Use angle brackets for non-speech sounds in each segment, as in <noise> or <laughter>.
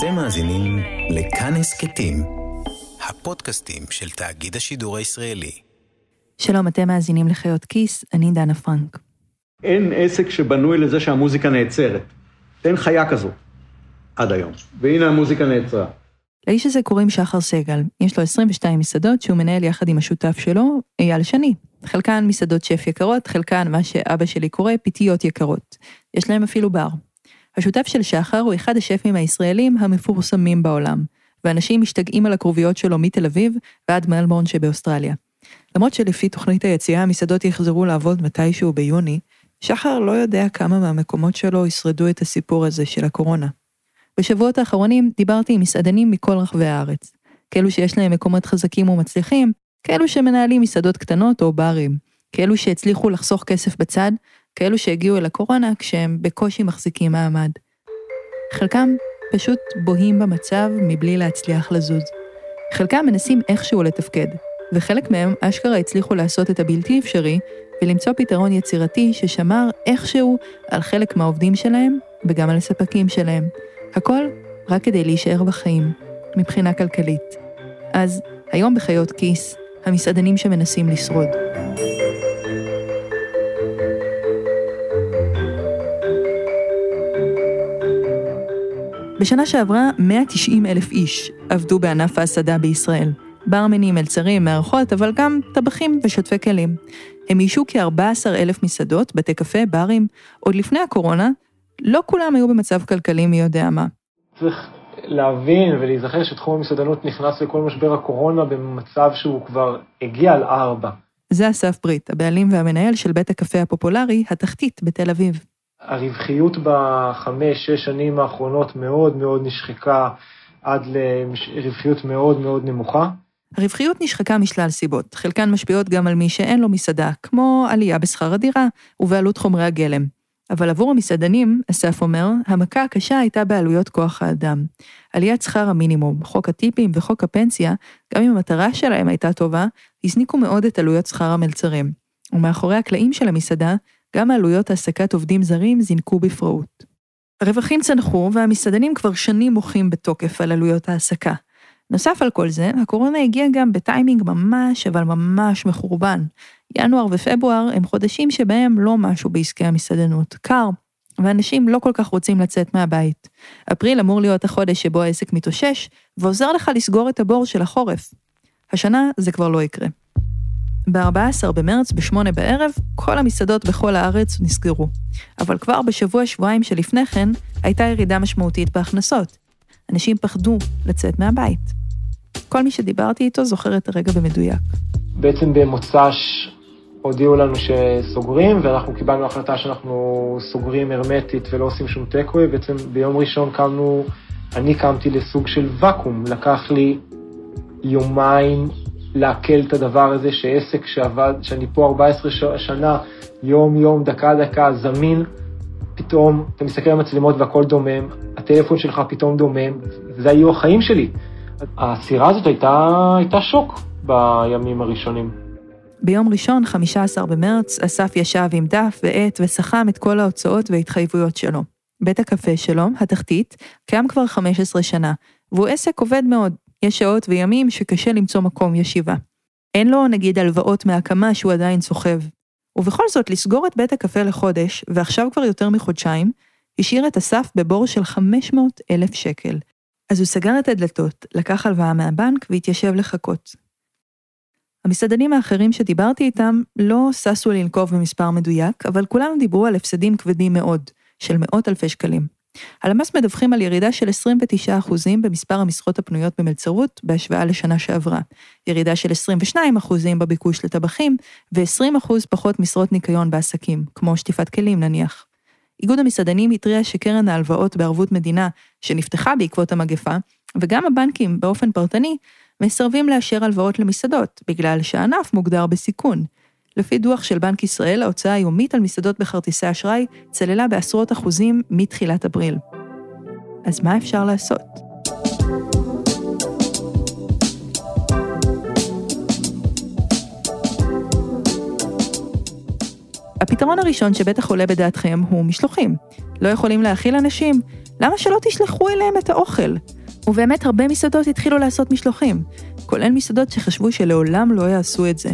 אתם מאזינים לכאן הסכתים, הפודקאסטים של תאגיד השידור הישראלי. שלום, אתם מאזינים לחיות כיס, אני דנה פרנק. אין עסק שבנוי לזה שהמוזיקה נעצרת. אין חיה כזו עד היום. והנה המוזיקה נעצרה. לאיש הזה קוראים שחר סגל, יש לו 22 מסעדות שהוא מנהל יחד עם השותף שלו, אייל שני. חלקן מסעדות שף יקרות, חלקן מה שאבא שלי קורא פיתיות יקרות. יש להם אפילו בר. השותף של שחר הוא אחד השפים הישראלים המפורסמים בעולם, ואנשים משתגעים על הקרוביות שלו מתל אביב ועד מלבורן שבאוסטרליה. למרות שלפי תוכנית היציאה המסעדות יחזרו לעבוד מתישהו ביוני, שחר לא יודע כמה מהמקומות שלו ישרדו את הסיפור הזה של הקורונה. בשבועות האחרונים דיברתי עם מסעדנים מכל רחבי הארץ. כאלו שיש להם מקומות חזקים ומצליחים, כאלו שמנהלים מסעדות קטנות או ברים, כאלו שהצליחו לחסוך כסף בצד, כאלו שהגיעו אל הקורונה כשהם בקושי מחזיקים מעמד. חלקם פשוט בוהים במצב מבלי להצליח לזוז. חלקם מנסים איכשהו לתפקד, וחלק מהם אשכרה הצליחו לעשות את הבלתי אפשרי ולמצוא פתרון יצירתי ששמר איכשהו על חלק מהעובדים שלהם וגם על הספקים שלהם. הכל רק כדי להישאר בחיים, מבחינה כלכלית. אז היום בחיות כיס, המסעדנים שמנסים לשרוד. בשנה שעברה 190 אלף איש עבדו בענף ההסעדה בישראל. ברמנים, מלצרים, מארחות, אבל גם טבחים ושוטפי כלים. הם איישו כ-14 אלף מסעדות, בתי קפה, ברים. עוד לפני הקורונה, לא כולם היו במצב כלכלי מי יודע מה. צריך להבין ולהיזכר שתחום המסעדנות נכנס לכל משבר הקורונה במצב שהוא כבר הגיע על ארבע. זה אסף ברית, הבעלים והמנהל של בית הקפה הפופולרי, התחתית בתל אביב. הרווחיות בחמש, שש שנים האחרונות מאוד מאוד נשחקה עד לרווחיות מאוד מאוד נמוכה. הרווחיות נשחקה משלל סיבות, חלקן משפיעות גם על מי שאין לו מסעדה, כמו עלייה בשכר הדירה ובעלות חומרי הגלם. אבל עבור המסעדנים, אסף אומר, המכה הקשה הייתה בעלויות כוח האדם. עליית שכר המינימום, חוק הטיפים וחוק הפנסיה, גם אם המטרה שלהם הייתה טובה, הזניקו מאוד את עלויות שכר המלצרים. ומאחורי הקלעים של המסעדה, גם עלויות העסקת עובדים זרים זינקו בפראות. הרווחים צנחו, והמסעדנים כבר שנים מוחים בתוקף על עלויות העסקה. נוסף על כל זה, הקורונה הגיעה גם בטיימינג ממש, אבל ממש מחורבן. ינואר ופברואר הם חודשים שבהם לא משהו בעסקי המסעדנות. קר, ואנשים לא כל כך רוצים לצאת מהבית. אפריל אמור להיות החודש שבו העסק מתאושש, ועוזר לך לסגור את הבור של החורף. השנה זה כבר לא יקרה. ב-14 במרץ, ב-8 בערב, כל המסעדות בכל הארץ נסגרו. אבל כבר בשבוע-שבועיים שלפני כן, הייתה ירידה משמעותית בהכנסות. אנשים פחדו לצאת מהבית. כל מי שדיברתי איתו זוכר את הרגע במדויק. בעצם במוצ"ש הודיעו לנו שסוגרים, ואנחנו קיבלנו החלטה שאנחנו סוגרים הרמטית ולא עושים שום טקווי. בעצם ביום ראשון קמנו, אני קמתי לסוג של ואקום. לקח לי יומיים לעכל את הדבר הזה שעסק שעבד, שאני פה 14 שנה, יום-יום, דקה-דקה, זמין, פתאום אתה מסתכל על המצלמות והכל דומם, הטלפון שלך פתאום דומם, וזה היו החיים שלי. הסירה הזאת הייתה, הייתה שוק בימים הראשונים. ביום ראשון, 15 במרץ, אסף ישב עם דף ועט וסכם את כל ההוצאות וההתחייבויות שלו. בית הקפה שלו, התחתית, קיים כבר 15 שנה, והוא עסק עובד מאוד, יש שעות וימים שקשה למצוא מקום ישיבה. אין לו נגיד הלוואות מהקמה שהוא עדיין סוחב. ובכל זאת, לסגור את בית הקפה לחודש, ועכשיו כבר יותר מחודשיים, השאיר את אסף בבור של 500 אלף שקל. אז הוא סגר את הדלתות, לקח הלוואה מהבנק והתיישב לחכות. המסעדנים האחרים שדיברתי איתם לא ששו לנקוב במספר מדויק, אבל כולם דיברו על הפסדים כבדים מאוד, של מאות אלפי שקלים. הלמ"ס מדווחים על ירידה של 29% במספר המשרות הפנויות במלצרות בהשוואה לשנה שעברה, ירידה של 22% בביקוש לטבחים ו-20% פחות משרות ניקיון בעסקים, כמו שטיפת כלים נניח. איגוד המסעדנים התריע שקרן ההלוואות בערבות מדינה, שנפתחה בעקבות המגפה, וגם הבנקים באופן פרטני, מסרבים לאשר הלוואות למסעדות, בגלל שהענף מוגדר בסיכון, לפי דוח של בנק ישראל, ההוצאה היומית על מסעדות בכרטיסי אשראי צללה בעשרות אחוזים מתחילת אפריל. אז מה אפשר לעשות? הפתרון הראשון שבטח עולה בדעתכם הוא משלוחים. לא יכולים להאכיל אנשים? למה שלא תשלחו אליהם את האוכל? ובאמת הרבה מסעדות התחילו לעשות משלוחים, כולל מסעדות שחשבו שלעולם לא יעשו את זה.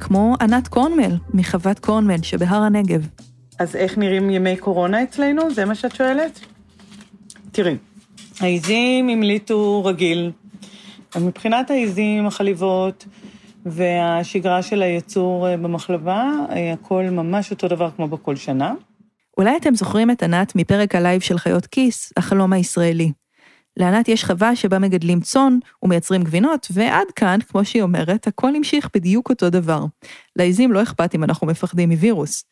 כמו ענת קורנמל, מחוות קורנמל שבהר הנגב. אז איך נראים ימי קורונה אצלנו? זה מה שאת שואלת? תראי, העיזים המליטו רגיל. מבחינת העיזים, החליבות והשגרה של הייצור אה, במחלבה, אה, הכל ממש אותו דבר כמו בכל שנה. אולי אתם זוכרים את ענת מפרק ה live של חיות כיס, החלום הישראלי. לענת יש חווה שבה מגדלים צאן ומייצרים גבינות, ועד כאן, כמו שהיא אומרת, הכל המשיך בדיוק אותו דבר. לעיזים לא אכפת אם אנחנו מפחדים מווירוס.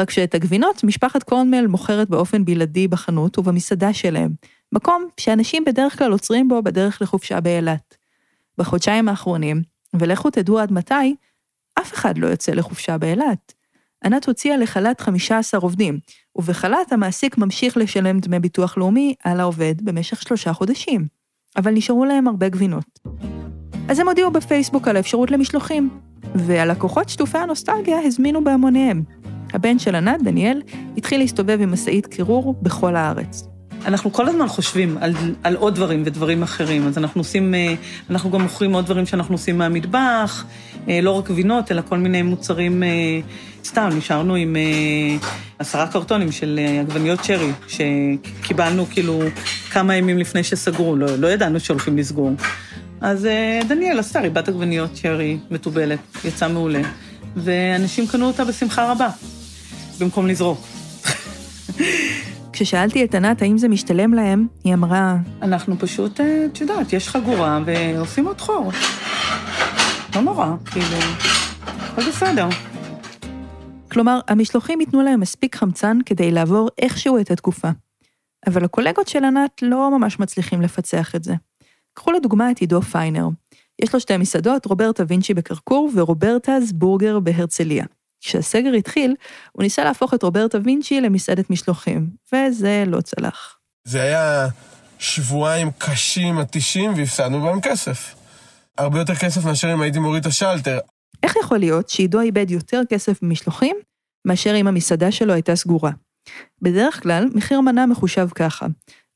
רק שאת הגבינות משפחת קורנמל מוכרת באופן בלעדי בחנות ובמסעדה שלהם, מקום שאנשים בדרך כלל עוצרים בו בדרך לחופשה באילת. בחודשיים האחרונים, ולכו תדעו עד מתי, אף אחד לא יוצא לחופשה באילת. ענת הוציאה לחל"ת 15 עובדים, ובחל"ת המעסיק ממשיך לשלם דמי ביטוח לאומי על העובד במשך שלושה חודשים. אבל נשארו להם הרבה גבינות. אז הם הודיעו בפייסבוק על האפשרות למשלוחים, והלקוחות שטופי הנוסטלגיה הזמינו בהמוניהם. הבן של ענת, דניאל, התחיל להסתובב עם משאית קירור בכל הארץ. אנחנו כל הזמן חושבים על, על עוד דברים ודברים אחרים, אז אנחנו עושים, אה, אנחנו גם מוכרים עוד דברים שאנחנו עושים מהמטבח, אה, לא רק גבינות, אלא כל מיני מוצרים, אה, סתם, נשארנו עם עשרה קרטונים של עגבניות צ'רי, שקיבלנו כאילו כמה ימים לפני שסגרו, לא, לא ידענו שהולכים לסגור. אז דניאל עשתה ריבת עגבניות צ'רי מתובלת, יצא מעולה, ואנשים קנו אותה בשמחה רבה, במקום לזרוק. כששאלתי את ענת האם זה משתלם להם, היא אמרה... אנחנו פשוט, אה, את יודעת, יש חגורה ועושים עוד חור. לא נורא, כאילו, הכל בסדר. כלומר, המשלוחים ייתנו להם מספיק חמצן כדי לעבור איכשהו את התקופה. אבל הקולגות של ענת לא ממש מצליחים לפצח את זה. קחו לדוגמה את עידו פיינר. יש לו שתי מסעדות, רוברטה וינצ'י בקרקור ורוברטז בורגר בהרצליה. כשהסגר התחיל, הוא ניסה להפוך את רוברטה וינצ'י למסעדת משלוחים, וזה לא צלח. זה היה שבועיים קשים, מתישים, והפסדנו בהם כסף. הרבה יותר כסף מאשר אם הייתי מוריד את השלטר. איך יכול להיות שעידו איבד יותר כסף במשלוחים, מאשר אם המסעדה שלו הייתה סגורה? בדרך כלל, מחיר מנה מחושב ככה.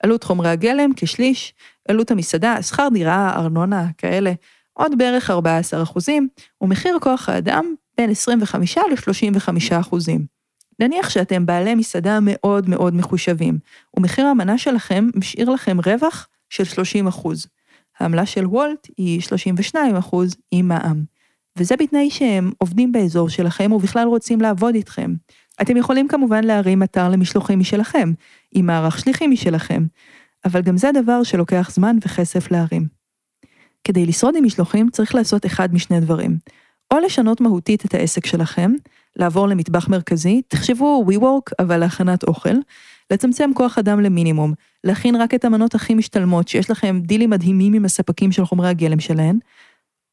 עלות חומרי הגלם כשליש, עלות המסעדה, שכר דירה, ארנונה, כאלה, עוד בערך 14 אחוזים, ומחיר כוח האדם בין 25 ל-35 אחוזים. נניח שאתם בעלי מסעדה מאוד מאוד מחושבים, ומחיר המנה שלכם משאיר לכם רווח של 30 אחוז. העמלה של וולט היא 32 אחוז עם מע"מ. וזה בתנאי שהם עובדים באזור שלכם ובכלל רוצים לעבוד איתכם. אתם יכולים כמובן להרים אתר למשלוחים משלכם, עם מערך שליחים משלכם, אבל גם זה דבר שלוקח זמן וכסף להרים. כדי לשרוד עם משלוחים צריך לעשות אחד משני דברים. או לשנות מהותית את העסק שלכם, לעבור למטבח מרכזי, תחשבו WeWork אבל להכנת אוכל, לצמצם כוח אדם למינימום, להכין רק את המנות הכי משתלמות שיש לכם דילים מדהימים עם הספקים של חומרי הגלם שלהן,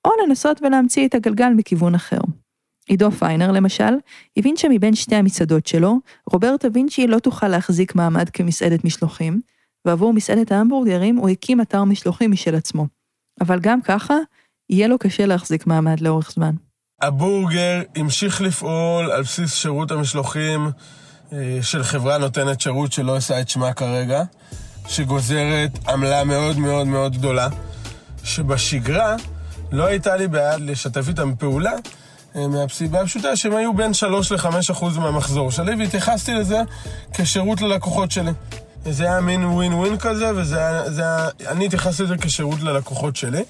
או לנסות ולהמציא את הגלגל מכיוון אחר. עידו פיינר, למשל, הבין שמבין שתי המסעדות שלו, רוברטה וינצ'י לא תוכל להחזיק מעמד כמסעדת משלוחים, ועבור מסעדת ההמבורגרים הוא הקים אתר משלוחים משל עצמו. אבל גם ככה, יהיה לו קשה להחזיק מעמד לאורך זמן. הבורגר המשיך לפעול על בסיס שירות המשלוחים אה, של חברה נותנת שירות שלא עושה את שמה כרגע, שגוזרת עמלה מאוד מאוד מאוד גדולה, שבשגרה לא הייתה לי בעד לשתף איתם פעולה, אה, מהסיבה הפשוטה שהם היו בין 3 ל-5 אחוז מהמחזור שלי, והתייחסתי לזה כשרות ללקוחות שלי. זה היה מין ווין ווין כזה, ואני התייחסתי לזה כשירות ללקוחות שלי.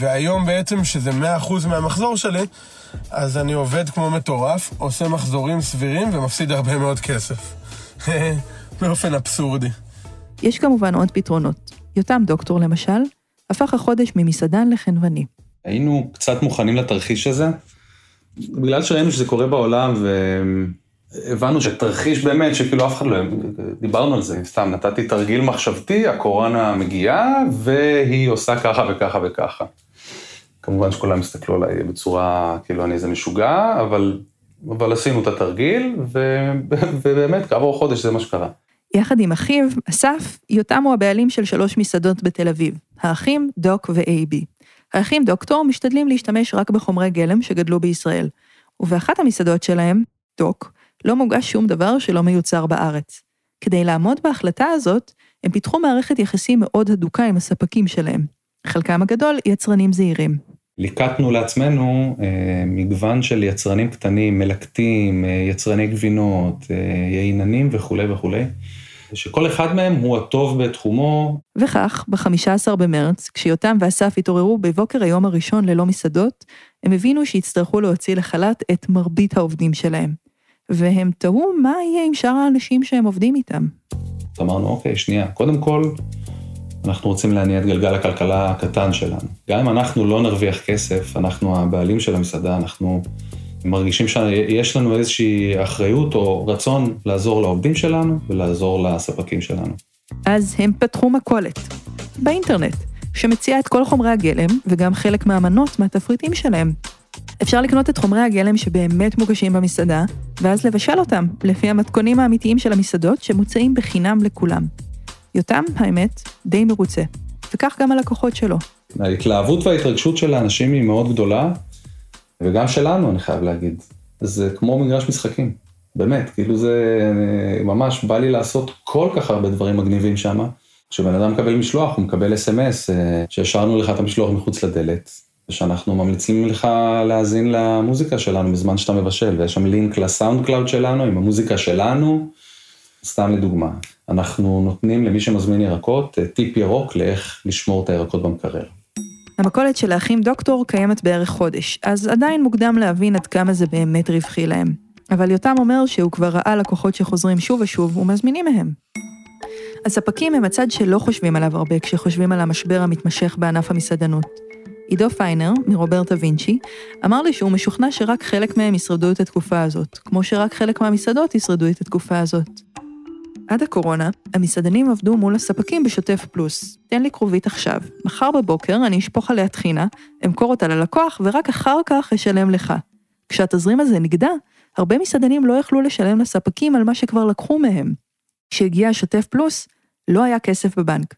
והיום בעצם, שזה 100% מהמחזור שלי, אז אני עובד כמו מטורף, עושה מחזורים סבירים ומפסיד הרבה מאוד כסף. <laughs> באופן אבסורדי. יש כמובן עוד פתרונות. יותם דוקטור, למשל, הפך החודש ממסעדן לחנווני. היינו קצת מוכנים לתרחיש הזה, בגלל שראינו שזה קורה בעולם, והבנו שתרחיש באמת, שכאילו אף אחד לא... דיברנו על זה, סתם נתתי תרגיל מחשבתי, הקורונה מגיעה, והיא עושה ככה וככה וככה. כמובן שכולם הסתכלו עליי בצורה, כאילו אני איזה משוגע, אבל, אבל עשינו את התרגיל, ו, ובאמת, כעבור חודש זה מה שקרה. יחד עם אחיו, אסף, יותם הוא הבעלים של שלוש מסעדות בתל אביב, האחים, דוק ו-AB. האחים דוקטור משתדלים להשתמש רק בחומרי גלם שגדלו בישראל, ובאחת המסעדות שלהם, דוק, לא מוגש שום דבר שלא מיוצר בארץ. כדי לעמוד בהחלטה הזאת, הם פיתחו מערכת יחסים מאוד הדוקה עם הספקים שלהם. חלקם הגדול יצרנים זעירים. ליקטנו לעצמנו אה, מגוון של יצרנים קטנים, מלקטים, אה, יצרני גבינות, אה, ייננים וכולי וכולי, שכל אחד מהם הוא הטוב בתחומו. וכך, ב-15 במרץ, כשיותם ואסף התעוררו בבוקר היום הראשון ללא מסעדות, הם הבינו שיצטרכו להוציא לחל"ת את מרבית העובדים שלהם. והם תוהו מה יהיה עם שאר האנשים שהם עובדים איתם. אמרנו, אוקיי, שנייה, קודם כל, אנחנו רוצים להניע את גלגל הכלכלה הקטן שלנו. גם אם אנחנו לא נרוויח כסף, אנחנו הבעלים של המסעדה, אנחנו מרגישים שיש לנו איזושהי אחריות או רצון לעזור לעובדים שלנו ולעזור לספקים שלנו. אז הם פתחו מכולת, באינטרנט, שמציעה את כל חומרי הגלם וגם חלק מהמנות מהתפריטים שלהם. אפשר לקנות את חומרי הגלם שבאמת מוגשים במסעדה, ואז לבשל אותם, לפי המתכונים האמיתיים של המסעדות שמוצעים בחינם לכולם. יותם, האמת, די מרוצה, וכך גם הלקוחות שלו. ההתלהבות וההתרגשות של האנשים היא מאוד גדולה, וגם שלנו, אני חייב להגיד. זה כמו מגרש משחקים, באמת, כאילו זה ממש בא לי לעשות כל כך הרבה דברים מגניבים שם. כשבן אדם מקבל משלוח, הוא מקבל אס.אם.אס, אה, שהשארנו לך את המשלוח מחוץ לדלת, ושאנחנו ממליצים לך להאזין למוזיקה שלנו בזמן שאתה מבשל, ויש שם לינק ל SoundCloud שלנו עם המוזיקה שלנו, סתם לדוגמה. אנחנו נותנים למי שמזמין ירקות אה, טיפ ירוק לאיך לשמור את הירקות במקרר. המכולת של האחים דוקטור קיימת בערך חודש, אז עדיין מוקדם להבין עד כמה זה באמת רווחי להם. אבל יותם אומר שהוא כבר ראה לקוחות שחוזרים שוב ושוב ומזמינים מהם. הספקים הם הצד שלא חושבים עליו הרבה כשחושבים על המשבר המתמשך בענף המסעדנות. עידו פיינר, מרוברטה וינצ'י, אמר לי שהוא משוכנע שרק חלק מהם ישרדו את התקופה הזאת, כמו שרק חלק מהמסעדות ישרדו את התקופה הזאת. עד הקורונה, המסעדנים עבדו מול הספקים בשוטף פלוס. תן לי כרובית עכשיו, מחר בבוקר אני אשפוך עליה טחינה, אמכור אותה ללקוח, ורק אחר כך אשלם לך. כשהתזרים הזה נגדע, הרבה מסעדנים לא יכלו לשלם לספקים על מה שכבר לקחו מהם. כשהגיע השוטף פלוס, לא היה כסף בבנק.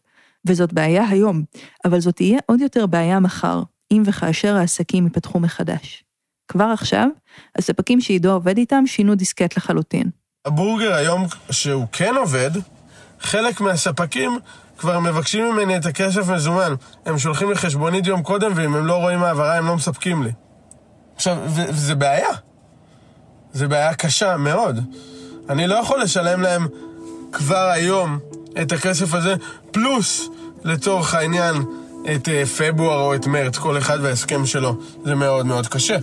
וזאת בעיה היום, אבל זאת תהיה עוד יותר בעיה מחר, אם וכאשר העסקים ייפתחו מחדש. כבר עכשיו, הספקים שעידו עובד איתם שינו דיסקט לחלוטין. הבורגר היום, שהוא כן עובד, חלק מהספקים כבר מבקשים ממני את הכסף מזומן. הם שולחים לי חשבונית יום קודם, ואם הם לא רואים העברה, הם לא מספקים לי. עכשיו, וזה בעיה. זה בעיה קשה מאוד. אני לא יכול לשלם להם כבר היום את הכסף הזה, פלוס, לצורך העניין, את אה, פברואר או את מרץ, כל אחד וההסכם שלו. זה מאוד מאוד קשה.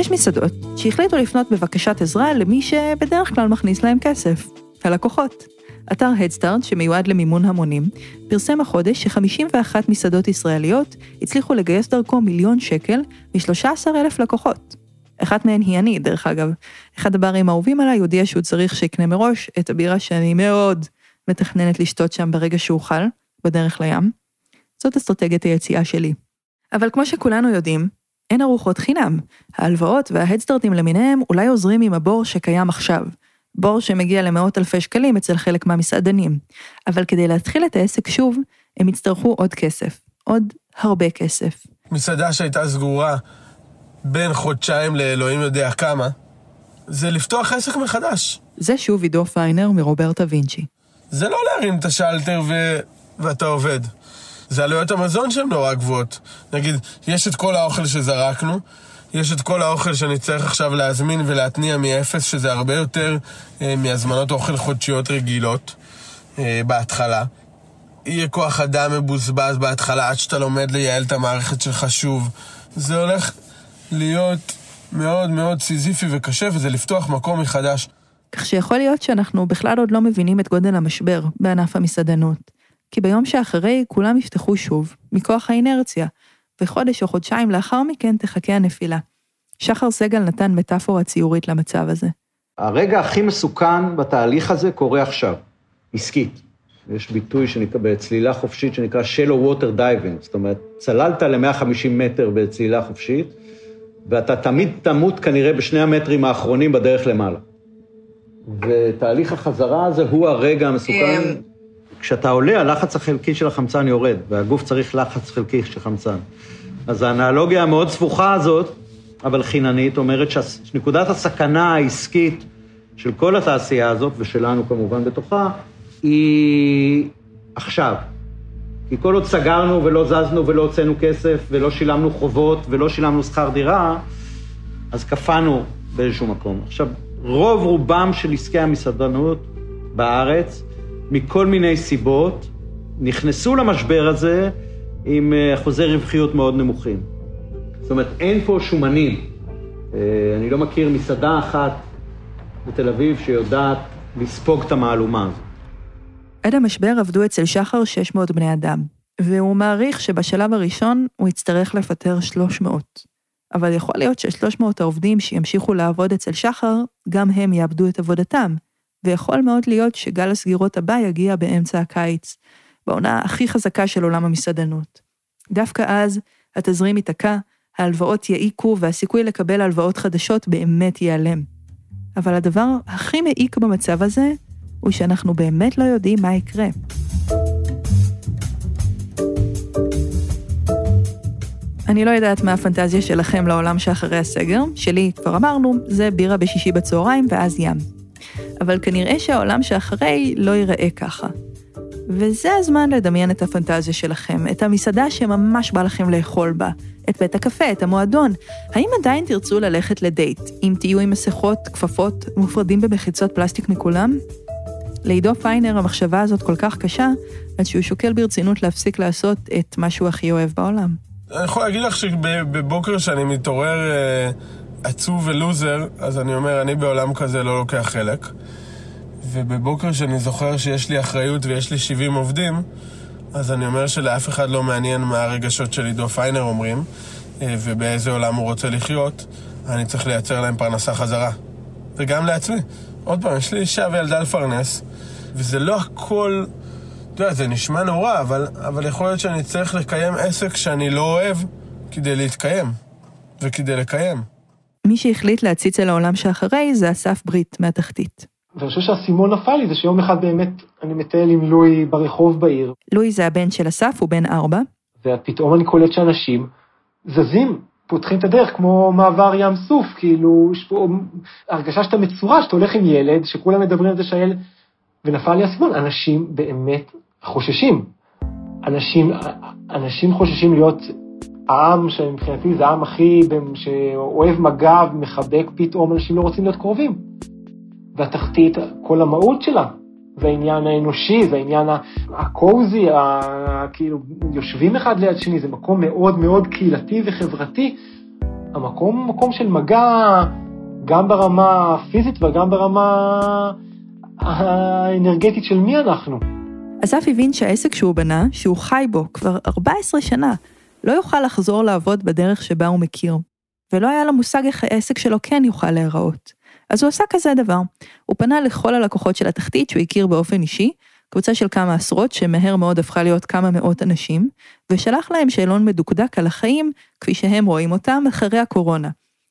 יש מסעדות שהחליטו לפנות בבקשת עזרה למי שבדרך כלל מכניס להם כסף, הלקוחות. אתר הדסטארט, שמיועד למימון המונים, פרסם החודש ש-51 מסעדות ישראליות הצליחו לגייס דרכו מיליון שקל מ-13,000 לקוחות. אחת מהן היא אני, דרך אגב. אחד הברים האהובים עליי הודיע שהוא צריך שיקנה מראש את הבירה שאני מאוד מתכננת לשתות שם ברגע שאוכל, בדרך לים. זאת אסטרטגיית היציאה שלי. אבל כמו שכולנו יודעים, אין ארוחות חינם. ההלוואות וההדסטארטים למיניהם אולי עוזרים עם הבור שקיים עכשיו. בור שמגיע למאות אלפי שקלים אצל חלק מהמסעדנים. אבל כדי להתחיל את העסק שוב, הם יצטרכו עוד כסף. עוד הרבה כסף. מסעדה שהייתה סגורה בין חודשיים לאלוהים יודע כמה, זה לפתוח עסק מחדש. זה שוב עידו פיינר מרוברטה וינצ'י. זה לא להרים את השלטר ו... ואתה עובד. זה עלויות המזון שהן נורא גבוהות. נגיד, יש את כל האוכל שזרקנו, יש את כל האוכל שאני צריך עכשיו להזמין ולהתניע מאפס, שזה הרבה יותר אה, מהזמנות אוכל חודשיות רגילות אה, בהתחלה. יהיה כוח אדם מבוזבז בהתחלה עד שאתה לומד לייעל את המערכת שלך שוב. זה הולך להיות מאוד מאוד סיזיפי וקשה, וזה לפתוח מקום מחדש. כך שיכול להיות שאנחנו בכלל עוד לא מבינים את גודל המשבר בענף המסעדנות. כי ביום שאחרי כולם יפתחו שוב, מכוח האינרציה, וחודש או חודשיים לאחר מכן תחכה הנפילה. שחר סגל נתן מטאפורה ציורית למצב הזה. הרגע הכי מסוכן בתהליך הזה קורה עכשיו, עסקית. יש ביטוי שנקרא, בצלילה חופשית שנקרא shallow water diving, זאת אומרת, צללת ל-150 מטר בצלילה חופשית, ואתה תמיד תמות כנראה בשני המטרים האחרונים בדרך למעלה. ותהליך החזרה הזה הוא הרגע המסוכן. כשאתה עולה, הלחץ החלקי של החמצן יורד, והגוף צריך לחץ חלקי של חמצן. אז האנלוגיה המאוד סבוכה הזאת, אבל חיננית, אומרת שנקודת הסכנה העסקית של כל התעשייה הזאת, ושלנו כמובן בתוכה, היא עכשיו. כי כל עוד סגרנו ולא זזנו ולא הוצאנו כסף ולא שילמנו חובות ולא שילמנו שכר דירה, אז קפאנו באיזשהו מקום. עכשיו, רוב רובם של עסקי המסעדנות בארץ, מכל מיני סיבות, נכנסו למשבר הזה עם אה, אחוזי רווחיות מאוד נמוכים. זאת אומרת, אין פה שומנים. אה, אני לא מכיר מסעדה אחת בתל אביב שיודעת לספוג את המהלומה הזאת. עד המשבר עבדו אצל שחר 600 בני אדם, והוא מעריך שבשלב הראשון הוא יצטרך לפטר 300. אבל יכול להיות ש-300 העובדים שימשיכו לעבוד אצל שחר, גם הם יאבדו את עבודתם, ויכול מאוד להיות שגל הסגירות הבא יגיע באמצע הקיץ, בעונה הכי חזקה של עולם המסעדנות. דווקא אז התזרים ייתקע, ההלוואות יעיקו והסיכוי לקבל הלוואות חדשות באמת ייעלם. אבל הדבר הכי מעיק במצב הזה, הוא שאנחנו באמת לא יודעים מה יקרה. אני לא יודעת מה הפנטזיה שלכם לעולם שאחרי הסגר, שלי, כבר אמרנו, זה בירה בשישי בצהריים ואז ים. אבל כנראה שהעולם שאחרי לא ייראה ככה. וזה הזמן לדמיין את הפנטזיה שלכם, את המסעדה שממש בא לכם לאכול בה, את בית הקפה, את המועדון. האם עדיין תרצו ללכת לדייט, אם תהיו עם מסכות, כפפות, מופרדים במחיצות פלסטיק מכולם? לעידו פיינר המחשבה הזאת כל כך קשה, עד שהוא שוקל ברצינות להפסיק לעשות את מה שהוא הכי אוהב בעולם. אני יכול להגיד לך שבבוקר שאני מתעורר אה, עצוב ולוזר, אז אני אומר, אני בעולם כזה לא לוקח חלק. ובבוקר שאני זוכר שיש לי אחריות ויש לי 70 עובדים, אז אני אומר שלאף אחד לא מעניין מה הרגשות של עידו פיינר אומרים, אה, ובאיזה עולם הוא רוצה לחיות, אני צריך לייצר להם פרנסה חזרה. וגם לעצמי. עוד פעם, יש לי אישה וילדה לפרנס, וזה לא הכל... אתה יודע, זה נשמע נורא, אבל, אבל יכול להיות שאני צריך לקיים עסק שאני לא אוהב כדי להתקיים, וכדי לקיים. מי שהחליט להציץ אל העולם שאחרי זה אסף ברית מהתחתית. ואני חושב שהאסימון נפל לי זה שיום אחד באמת אני מטייל עם לואי ברחוב בעיר. לואי זה הבן של אסף, הוא בן ארבע. ופתאום אני קולט שאנשים זזים, פותחים את הדרך כמו מעבר ים סוף, כאילו, יש פה הרגשה שאתה מצורע, שאתה הולך עם ילד, שכולם מדברים על זה שהילד... ונפל לי האסימון, אנשים באמת חוששים. אנשים, אנשים חוששים להיות העם שמבחינתי זה העם הכי, שאוהב מגע ומחבק, פתאום אנשים לא רוצים להיות קרובים. והתחתית, כל המהות שלה, זה העניין האנושי, זה העניין הקוזי, כאילו, יושבים אחד ליד שני, זה מקום מאוד מאוד קהילתי וחברתי. המקום הוא מקום של מגע, גם ברמה הפיזית וגם ברמה האנרגטית של מי אנחנו. אסף הבין שהעסק שהוא בנה, שהוא חי בו כבר 14 שנה, לא יוכל לחזור לעבוד בדרך שבה הוא מכיר. ולא היה לו מושג איך העסק שלו כן יוכל להיראות. אז הוא עשה כזה דבר, הוא פנה לכל הלקוחות של התחתית שהוא הכיר באופן אישי, קבוצה של כמה עשרות שמהר מאוד הפכה להיות כמה מאות אנשים, ושלח להם שאלון מדוקדק על החיים כפי שהם רואים אותם אחרי הקורונה.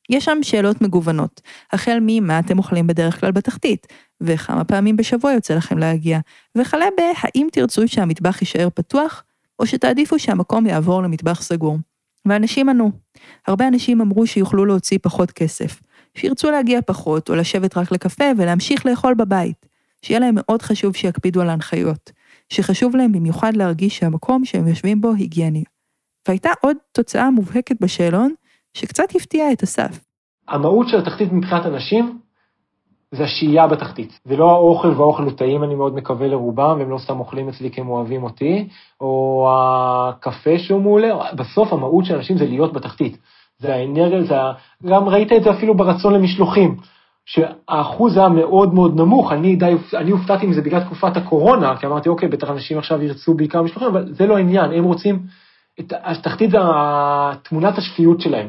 יש שם שאלות מגוונות, החל ממה אתם אוכלים בדרך כלל בתחתית, וכמה פעמים בשבוע יוצא לכם להגיע, וכלה בהאם תרצו שהמטבח יישאר פתוח, או שתעדיפו שהמקום יעבור למטבח סגור. ואנשים ענו. הרבה אנשים אמרו שיוכלו להוציא פחות כסף, שירצו להגיע פחות, או לשבת רק לקפה ולהמשיך לאכול בבית. שיהיה להם מאוד חשוב שיקפידו על ההנחיות, שחשוב להם במיוחד להרגיש שהמקום שהם יושבים בו היגייני. והייתה עוד תוצאה מובהקת בשאלון, שקצת הפתיעה את אסף. המהות של התחתית מבחינת אנשים זה השהייה בתחתית. זה לא האוכל והאוכל הוא טעים, אני מאוד מקווה לרובם, והם לא סתם אוכלים אצלי כי הם אוהבים אותי, או הקפה שהוא מעולה, בסוף המהות של אנשים זה להיות בתחתית. זה האנרגיה, זה ה... גם ראית את זה אפילו ברצון למשלוחים, שהאחוז היה מאוד מאוד נמוך, אני די, אני הופתעתי מזה בגלל תקופת הקורונה, כי אמרתי, אוקיי, בטח אנשים עכשיו ירצו בעיקר משלוחים, אבל זה לא העניין, הם רוצים, את, התחתית זה תמונת השפיות שלהם.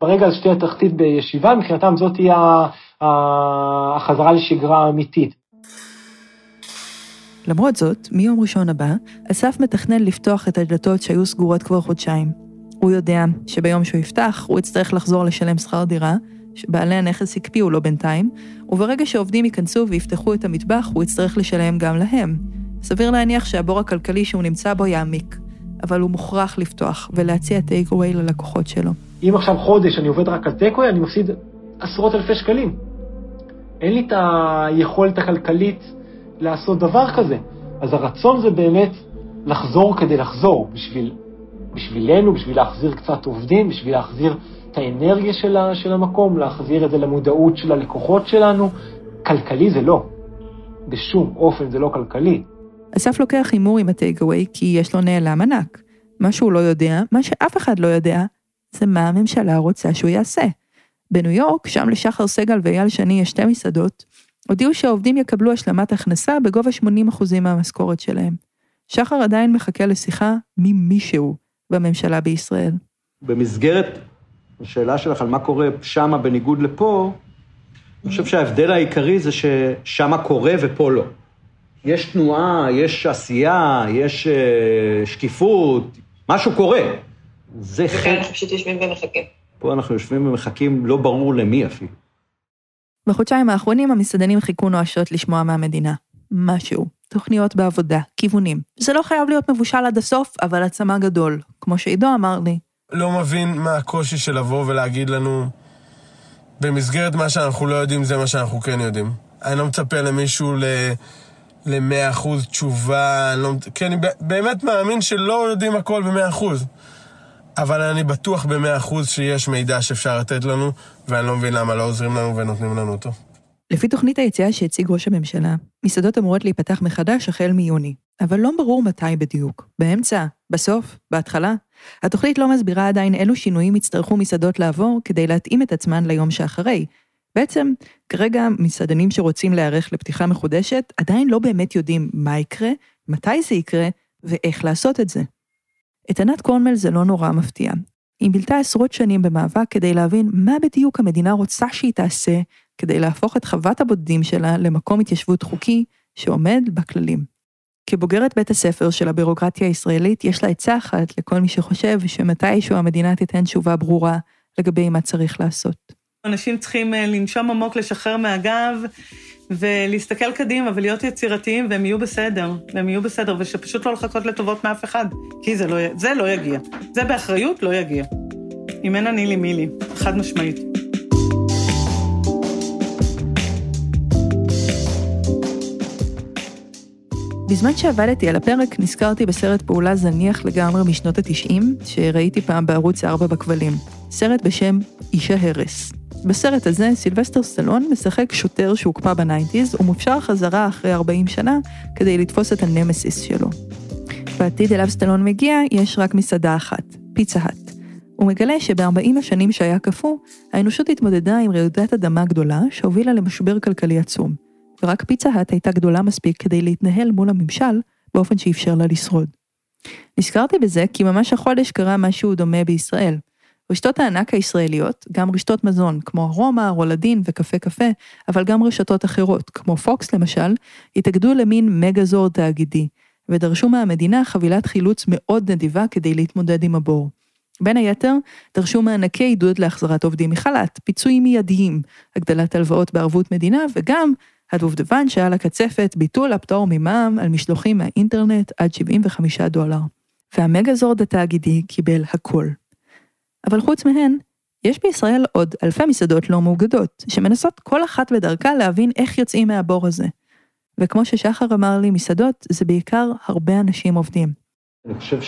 ברגע שתהיה תחתית בישיבה, מבחינתם זאת תהיה החזרה לשגרה האמיתית. למרות זאת, מיום ראשון הבא, אסף מתכנן לפתוח את הדלתות שהיו סגורות כבר חודשיים. הוא יודע שביום שהוא יפתח, הוא יצטרך לחזור לשלם שכר דירה, שבעלי הנכס הקפיאו לו בינתיים, וברגע שעובדים ייכנסו ויפתחו את המטבח, הוא יצטרך לשלם גם להם. סביר להניח שהבור הכלכלי שהוא נמצא בו יעמיק, אבל הוא מוכרח לפתוח ולהציע טייק אווי ללקוחות שלו. אם עכשיו חודש אני עובד רק על טקווי, אני מפסיד עשרות אלפי שקלים. אין לי את היכולת הכלכלית לעשות דבר כזה. אז הרצון זה באמת לחזור כדי לחזור, בשביל, בשבילנו, בשביל להחזיר קצת עובדים, בשביל להחזיר את האנרגיה של, ה, של המקום, להחזיר את זה למודעות של הלקוחות שלנו. כלכלי זה לא. בשום אופן זה לא כלכלי. אסף לוקח הימור עם הטייק-אווי כי יש לו נעלם ענק. מה שהוא לא יודע, מה שאף אחד לא יודע, זה מה הממשלה רוצה שהוא יעשה. בניו יורק, שם לשחר סגל ואייל שני יש שתי מסעדות, הודיעו שהעובדים יקבלו השלמת הכנסה בגובה 80% מהמשכורת שלהם. שחר עדיין מחכה לשיחה ממישהו בממשלה בישראל. במסגרת השאלה שלך על מה קורה שמה בניגוד לפה, אני חושב שההבדל העיקרי זה ששמה קורה ופה לא. יש תנועה, יש עשייה, יש uh, שקיפות, משהו קורה. זה חלק... וכאן אנחנו פשוט יושבים ומחכים. פה אנחנו יושבים ומחכים, לא ברור למי אפילו. בחודשיים האחרונים המסעדנים חיכו נואשות לשמוע מהמדינה. משהו. תוכניות בעבודה, כיוונים. זה לא חייב להיות מבושל עד הסוף, אבל עצמה גדול. כמו שעידו אמר לי. לא מבין מה הקושי של לבוא ולהגיד לנו, במסגרת מה שאנחנו לא יודעים, זה מה שאנחנו כן יודעים. אני לא מצפה למישהו ל... למאה אחוז תשובה, אני לא... כי אני באמת מאמין שלא יודעים הכל במאה אחוז. אבל אני בטוח במאה אחוז שיש מידע שאפשר לתת לנו, ואני לא מבין למה לא עוזרים לנו ונותנים לנו אותו. לפי תוכנית היציאה שהציג ראש הממשלה, מסעדות אמורות להיפתח מחדש החל מיוני, אבל לא ברור מתי בדיוק. באמצע? בסוף? בהתחלה? התוכנית לא מסבירה עדיין אילו שינויים יצטרכו מסעדות לעבור כדי להתאים את עצמן ליום שאחרי. בעצם, כרגע מסעדנים שרוצים להיערך לפתיחה מחודשת עדיין לא באמת יודעים מה יקרה, מתי זה יקרה ואיך לעשות את זה. את ענת קורנמל זה לא נורא מפתיע. היא בילתה עשרות שנים במאבק כדי להבין מה בדיוק המדינה רוצה שהיא תעשה כדי להפוך את חוות הבודדים שלה למקום התיישבות חוקי שעומד בכללים. כבוגרת בית הספר של הבירוקרטיה הישראלית, יש לה עצה אחת לכל מי שחושב שמתישהו המדינה תיתן תשובה ברורה לגבי מה צריך לעשות. אנשים צריכים אה, לנשום עמוק, לשחרר מהגב ולהסתכל קדימה ולהיות יצירתיים, והם יהיו בסדר, והם יהיו בסדר, ושפשוט לא לחכות לטובות מאף אחד, כי זה לא, זה לא יגיע. זה באחריות לא יגיע. אם אין אני לי מי לי, חד משמעית. בזמן שעבדתי על הפרק, נזכרתי בסרט פעולה זניח לגמרי משנות ה-90, שראיתי פעם בערוץ 4 בכבלים. סרט בשם איש ההרס. בסרט הזה, סילבסטר סטלון משחק שוטר שהוקפא ב nineties, ומופשר חזרה אחרי 40 שנה כדי לתפוס את הנמסיס שלו. בעתיד אליו סטלון מגיע, יש רק מסעדה אחת, פיצה האט. הוא מגלה שב-40 השנים שהיה קפוא, האנושות התמודדה עם רעידת אדמה גדולה שהובילה למשבר כלכלי עצום. ורק פיצה האט הייתה גדולה מספיק כדי להתנהל מול הממשל באופן שאפשר לה לשרוד. נזכרתי בזה כי ממש החודש קרה משהו דומה בישראל. רשתות הענק הישראליות, גם רשתות מזון כמו רומא, רולדין וקפה קפה, אבל גם רשתות אחרות, כמו פוקס למשל, התאגדו למין מגזור תאגידי, ודרשו מהמדינה חבילת חילוץ מאוד נדיבה כדי להתמודד עם הבור. בין היתר, דרשו מענקי עידוד להחזרת עובדים מחל"ת, פיצויים מיידיים, הגדלת הלוואות בערבות מדינה, וגם הדובדבן שעל הקצפת, ביטול הפטור ממע"מ על משלוחים מהאינטרנט עד 75 דולר. והמגזורד התאגידי קיבל הכל. אבל חוץ מהן, יש בישראל עוד אלפי מסעדות לא מאוגדות, שמנסות כל אחת בדרכה להבין איך יוצאים מהבור הזה. וכמו ששחר אמר לי, מסעדות זה בעיקר הרבה אנשים עובדים. אני חושב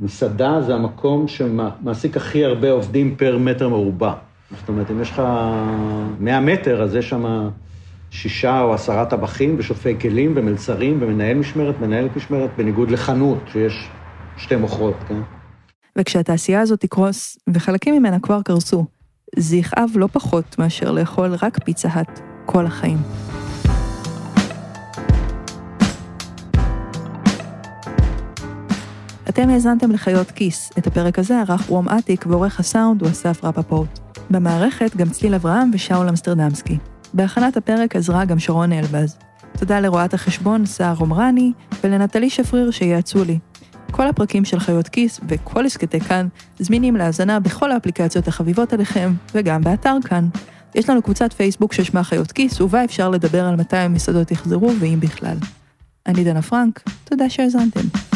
שמסעדה זה המקום שמעסיק הכי הרבה עובדים פר מטר מרובע. זאת אומרת, אם יש לך 100 מטר, אז יש שם שישה או עשרה טבחים ושופי כלים ומלצרים ומנהל משמרת, מנהלת משמרת, בניגוד לחנות שיש שתי מוכרות, כן? וכשהתעשייה הזאת תקרוס, וחלקים ממנה כבר קרסו, זה יכאב לא פחות מאשר לאכול רק פיצה האט כל החיים. אתם האזנתם לחיות כיס. את הפרק הזה ערך רום אטיק ועורך הסאונד הוא אסף רפפורט. במערכת גם צליל אברהם ושאול אמסטרדמסקי. בהכנת הפרק עזרה גם שרון אלבז. תודה לרואת החשבון סער עומרני ולנטלי שפריר שיעצו לי. כל הפרקים של חיות כיס וכל הסכתי כאן זמינים להאזנה בכל האפליקציות החביבות עליכם וגם באתר כאן. יש לנו קבוצת פייסבוק ששמה חיות כיס ובה אפשר לדבר על מתי המסעדות יחזרו ואם בכלל. אני דנה פרנק, תודה שהאזנתם.